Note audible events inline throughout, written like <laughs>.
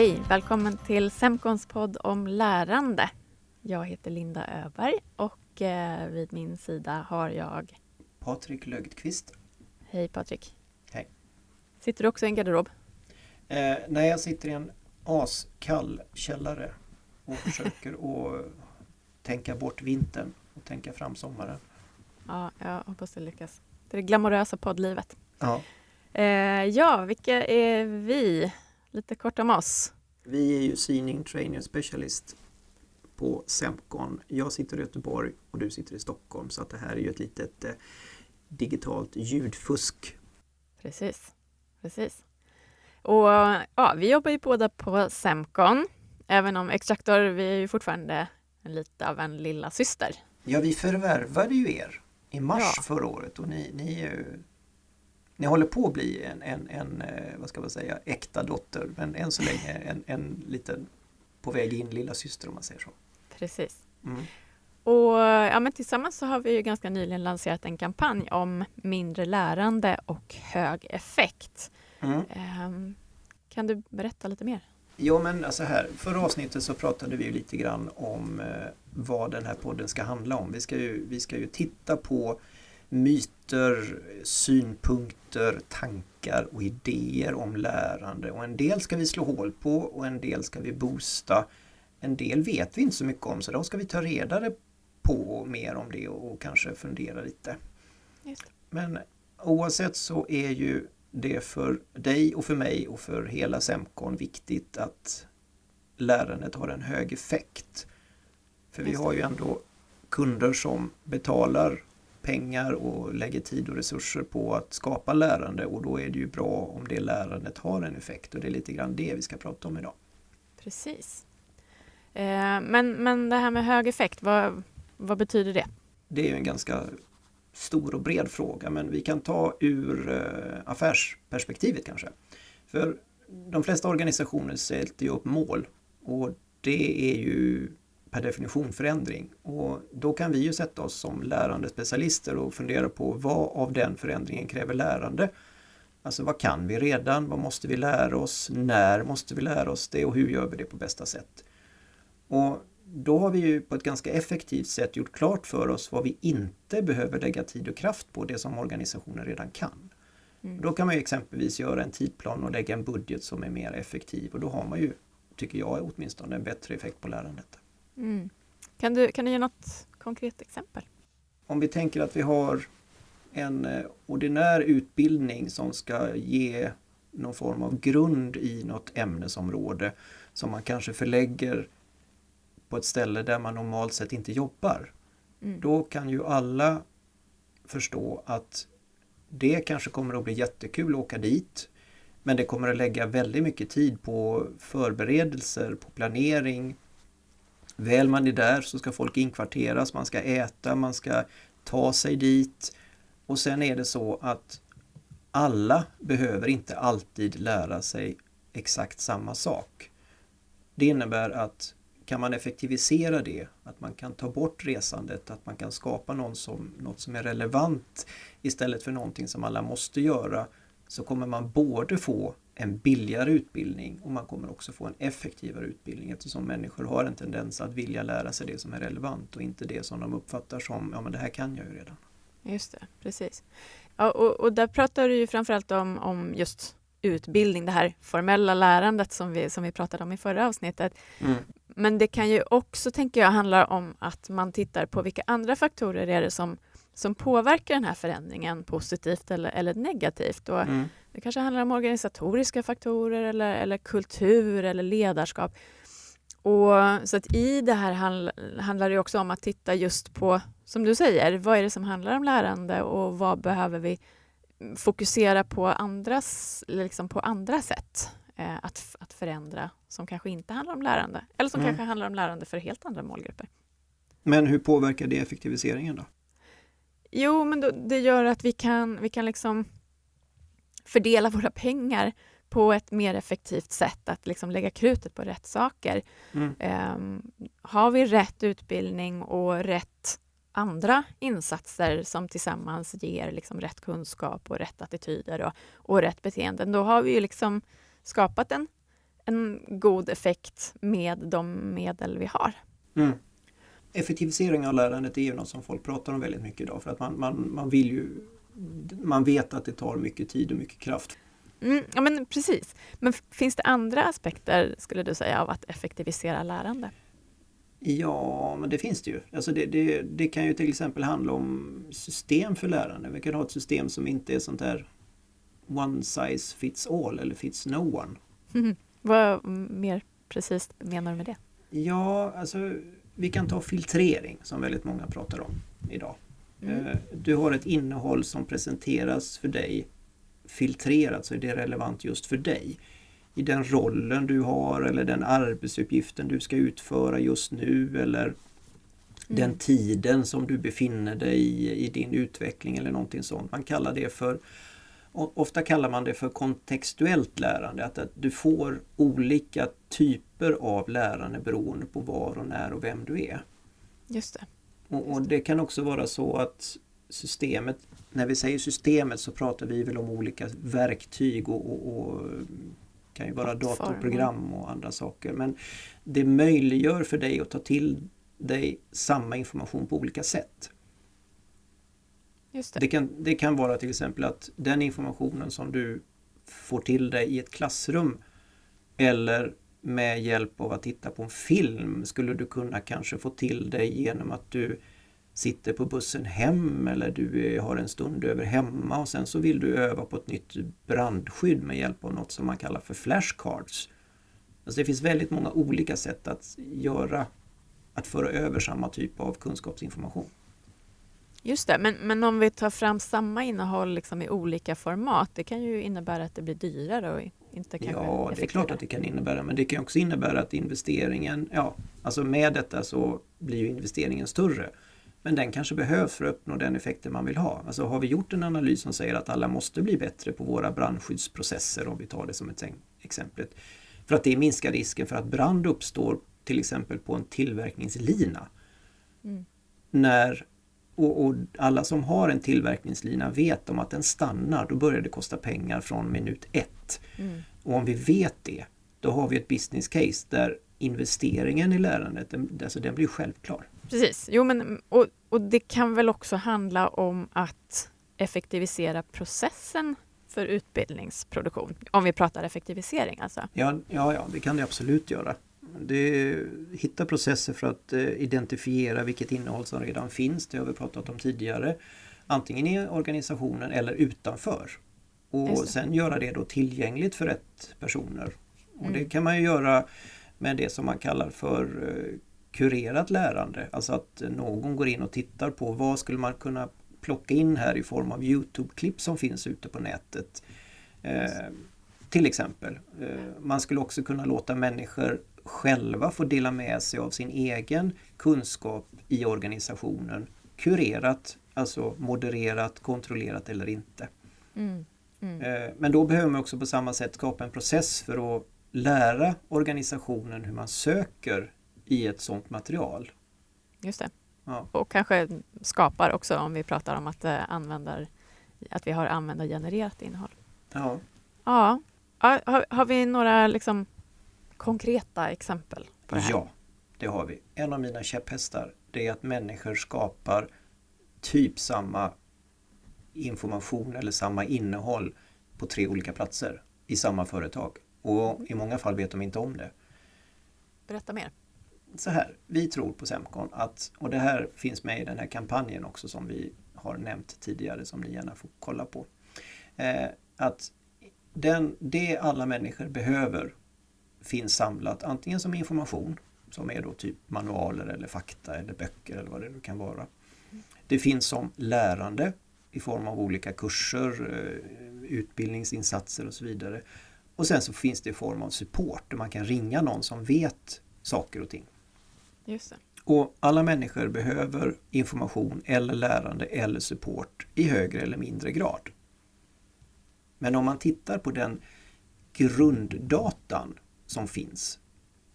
Hej! Välkommen till Semkons podd om lärande. Jag heter Linda Öberg och eh, vid min sida har jag Patrik Lögdqvist. Hej Patrik! Hej! Sitter du också i en garderob? Eh, nej, jag sitter i en askall källare och försöker <laughs> att tänka bort vintern och tänka fram sommaren. Ja, jag hoppas det lyckas. Det är det glamorösa poddlivet. Ja. Eh, ja, vilka är vi? Lite kort om oss. Vi är ju Seaning Trainer Specialist på Semcon. Jag sitter i Göteborg och du sitter i Stockholm så att det här är ju ett litet eh, digitalt ljudfusk. Precis, precis. Och ja, vi jobbar ju båda på Semcon, även om Extractor, vi är ju fortfarande lite av en lilla syster. Ja, vi förvärvade ju er i mars Ja. förra året och ni, ni, är ju- ni håller på att bli en, en, en, eh, vad ska man säga, äkta dotter men än så länge en, en liten på väg in lilla syster om man säger så. Precis. Mm. Och ja, men tillsammans så har vi ju ganska nyligen lanserat en kampanj om mindre lärande och hög effekt. Mm. Ehm, kan du berätta lite mer? Ja men alltså här, förra avsnittet så pratade vi ju lite grann om eh, vad den här podden ska handla om. Vi ska ju, vi ska ju titta på myter, synpunkter, tankar och idéer om lärande. Och en del ska vi slå hål på och en del ska vi boosta. En del vet vi inte så mycket om så då ska vi ta reda på mer om det och kanske fundera lite. Men oavsett så är ju det för dig och för mig och för hela Semcon viktigt att lärandet har en hög effekt. För vi har ju ändå kunder som betalar pengar och lägger tid och resurser på att skapa lärande och då är det ju bra om det lärandet har en effekt och det är lite grann det vi ska prata om idag. Precis. Ehm, men, men det här med hög effekt, vad, vad betyder det? Det är ju en ganska stor och bred fråga men vi kan ta ur eh, affärsperspektivet kanske. För de flesta organisationer sätter ju upp mål och det är ju per definition förändring. Och då kan vi ju sätta oss som lärande specialister och fundera på vad av den förändringen kräver lärande. Alltså vad kan vi redan? Vad måste vi lära oss? När måste vi lära oss det och hur gör vi det på bästa sätt? Och då har vi ju på ett ganska effektivt sätt gjort klart för oss vad vi inte behöver lägga tid och kraft på, det som organisationen redan kan. Mm. Då kan man exempelvis göra en tidplan och lägga en budget som är mer effektiv och då har man ju, tycker jag åtminstone, en bättre effekt på lärandet. Mm. Kan, du, kan du ge något konkret exempel? Om vi tänker att vi har en eh, ordinär utbildning som ska ge någon form av grund i något ämnesområde som man kanske förlägger på ett ställe där man normalt sett inte jobbar. Mm. Då kan ju alla förstå att det kanske kommer att bli jättekul att åka dit. Men det kommer att lägga väldigt mycket tid på förberedelser, på planering. Väl man är där så ska folk inkvarteras, man ska äta, man ska ta sig dit. Och sen är det så att alla behöver inte alltid lära sig exakt samma sak. Det innebär att kan man effektivisera det, att man kan ta bort resandet, att man kan skapa någon som, något som är relevant istället för någonting som alla måste göra, så kommer man både få en billigare utbildning och man kommer också få en effektivare utbildning eftersom människor har en tendens att vilja lära sig det som är relevant och inte det som de uppfattar som, ja men det här kan jag ju redan. Just det, precis. Ja, och, och där pratar du ju framförallt om, om just utbildning, det här formella lärandet som vi, som vi pratade om i förra avsnittet. Men det kan ju också, tänker jag, handla om att man tittar på vilka andra faktorer är det som, som påverkar den här förändringen positivt eller, eller negativt. Och Mm. Det kanske handlar om organisatoriska faktorer eller, eller kultur eller ledarskap. Och, så att i det här handl, handlar det också om att titta just på, som du säger, vad är det som handlar om lärande och vad behöver vi fokusera på andras, liksom på andra sätt eh, att, att förändra som kanske inte handlar om lärande eller som Mm. kanske handlar om lärande för helt andra målgrupper. Men hur påverkar det effektiviseringen då? Jo, men då, det gör att vi kan, vi kan liksom fördela våra pengar på ett mer effektivt sätt, att liksom lägga krutet på rätt saker. Mm. Ehm, har vi rätt utbildning och rätt andra insatser som tillsammans ger liksom rätt kunskap och rätt attityder och, och rätt beteenden, då har vi ju liksom skapat en, en god effekt med de medel vi har. Mm. Effektivisering av lärandet är ju något som folk pratar om väldigt mycket idag för att man, man, man vill ju man vet att det tar mycket tid och mycket kraft. Mm, ja men precis. Men finns det andra aspekter skulle du säga av att effektivisera lärande? Ja, men det finns det ju. Alltså det, det, det, kan ju till exempel handla om system för lärande. Vi kan ha ett system som inte är sånt där one size fits all eller fits no one. Mm. Vad mer precis menar du med det? Ja, alltså vi kan ta filtrering som väldigt många pratar om idag. Mm. Eh, du har ett innehåll som presenteras för dig filtrerat så är det relevant just för dig. I den rollen du har eller den arbetsuppgiften du ska utföra just nu eller mm. den tiden som du befinner dig i, i din utveckling eller någonting sånt. Man kallar det för Ofta kallar man det för kontextuellt lärande, att, att du får olika typer av lärande beroende på var och när och vem du är. Just det. Och, och, det kan också vara så att systemet, när vi säger systemet så pratar vi väl om olika verktyg och, och, och kan ju vara datorprogram och andra saker. Men det möjliggör för dig att ta till dig samma information på olika sätt. Det. Det, kan, det kan vara till exempel att den informationen som du får till dig i ett klassrum eller med hjälp av att titta på en film skulle du kunna kanske få till dig genom att du sitter på bussen hem eller du har en stund över hemma och sen så vill du öva på ett nytt brandskydd med hjälp av något som man kallar för flashcards. Alltså det finns väldigt många olika sätt att göra, att föra över samma typ av kunskapsinformation. Just det, men, men om vi tar fram samma innehåll liksom i olika format, det kan ju innebära att det blir dyrare och inte kanske Ja, det är klart att det kan innebära, men det kan också innebära att investeringen, ja, alltså med detta så blir ju investeringen större. Men den kanske behövs för att uppnå den effekten man vill ha. Alltså har vi gjort en analys som säger att alla måste bli bättre på våra brandskyddsprocesser, om vi tar det som ett exempel, för att det minskar risken för att brand uppstår till exempel på en tillverkningslina. Mm. När och, och, alla som har en tillverkningslina vet om att den stannar, då börjar det kosta pengar från minut ett. Mm. Och om vi vet det, då har vi ett business case där investeringen i lärandet, den, alltså den blir självklar. Precis, jo men och, och det kan väl också handla om att effektivisera processen för utbildningsproduktion, om vi pratar effektivisering alltså? Ja, ja, ja det kan det absolut göra. Det, hitta processer för att eh, identifiera vilket innehåll som redan finns, det har vi pratat om tidigare. Antingen i organisationen eller utanför. Och sen göra det då tillgängligt för rätt personer. Och mm. Det kan man ju göra med det som man kallar för eh, kurerat lärande. Alltså att någon går in och tittar på vad skulle man kunna plocka in här i form av Youtube-klipp som finns ute på nätet. Eh, till exempel. Eh, man skulle också kunna låta människor själva få dela med sig av sin egen kunskap i organisationen. Kurerat, alltså modererat, kontrollerat eller inte. Mm. Mm. Eh, men då behöver man också på samma sätt skapa en process för att lära organisationen hur man söker i ett sådant material. Just det. Ja. Och kanske skapar också om vi pratar om att, eh, användar, att vi har användargenererat innehåll. Ja. Ja. Har, har vi några liksom, konkreta exempel på det här? Ja, det har vi. En av mina käpphästar det är att människor skapar typ samma information eller samma innehåll på tre olika platser i samma företag. Och i många fall vet de inte om det. Berätta mer. Så här, vi tror på Semcon att, och det här finns med i den här kampanjen också som vi har nämnt tidigare som ni gärna får kolla på. Eh, att den, det alla människor behöver finns samlat antingen som information som är då typ manualer eller fakta eller böcker eller vad det nu kan vara. Det finns som lärande i form av olika kurser, eh, utbildningsinsatser och så vidare. Och sen så finns det i form av support där man kan ringa någon som vet saker och ting. Just det. Och alla människor behöver information eller lärande eller support i högre eller mindre grad. Men om man tittar på den grunddatan som finns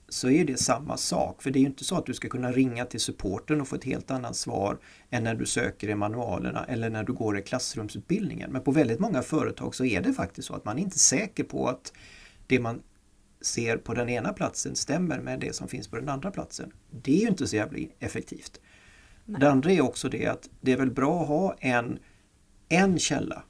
så är det samma sak. För det är ju inte så att du ska kunna ringa till supporten och få ett helt annat svar än när du söker i manualerna eller när du går i klassrumsutbildningen. Men på väldigt många företag så är det faktiskt så att man är inte säker på att det man ser på den ena platsen stämmer med det som finns på den andra platsen. Det är ju inte så jävla effektivt. Nej. Det andra är också det att det är väl bra att ha en, en källa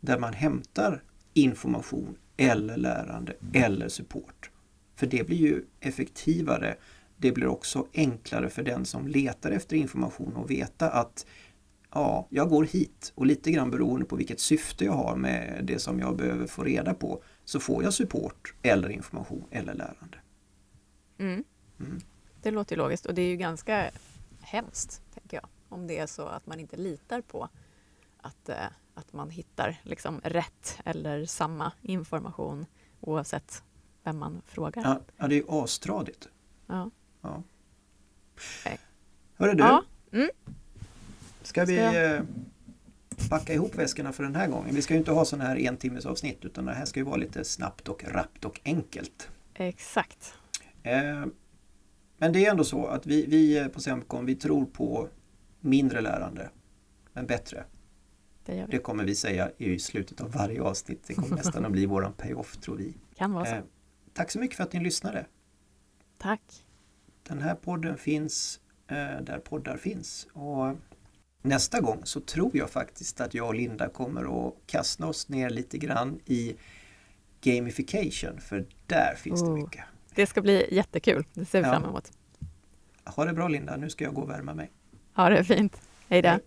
där man hämtar information eller lärande eller support. För det blir ju effektivare. Det blir också enklare för den som letar efter information att veta att ja, jag går hit och lite grann beroende på vilket syfte jag har med det som jag behöver få reda på så får jag support eller information eller lärande. Mm. Mm. Det låter logiskt och det är ju ganska hemskt, tänker jag, om det är så att man inte litar på att, eh, att man hittar liksom rätt eller samma information oavsett vem man frågar. Ja, ja det är ju astradigt. Ja. ja. Hörru du, ja. Mm. ska vi jag... Eh, packa ihop väskorna för den här gången? Vi ska ju inte ha sådana här en timmes avsnitt utan det här ska ju vara lite snabbt och rappt och enkelt. Exakt. Eh, men det är ändå så att vi, vi på Semcon, vi tror på mindre lärande, men bättre. Det, det, kommer vi säga i slutet av varje avsnitt. Det kommer nästan att bli våran payoff tror vi. Kan vara så. Eh, tack så mycket för att ni lyssnade. Tack. Den här podden finns eh, där poddar finns. Och nästa gång så tror jag faktiskt att jag och Linda kommer att kasta oss ner lite grann i gamification för där finns oh, det mycket. Det ska bli jättekul. Det ser vi ja. fram emot. Ha det bra Linda, nu ska jag gå och värma mig. Ha det fint. Hej då.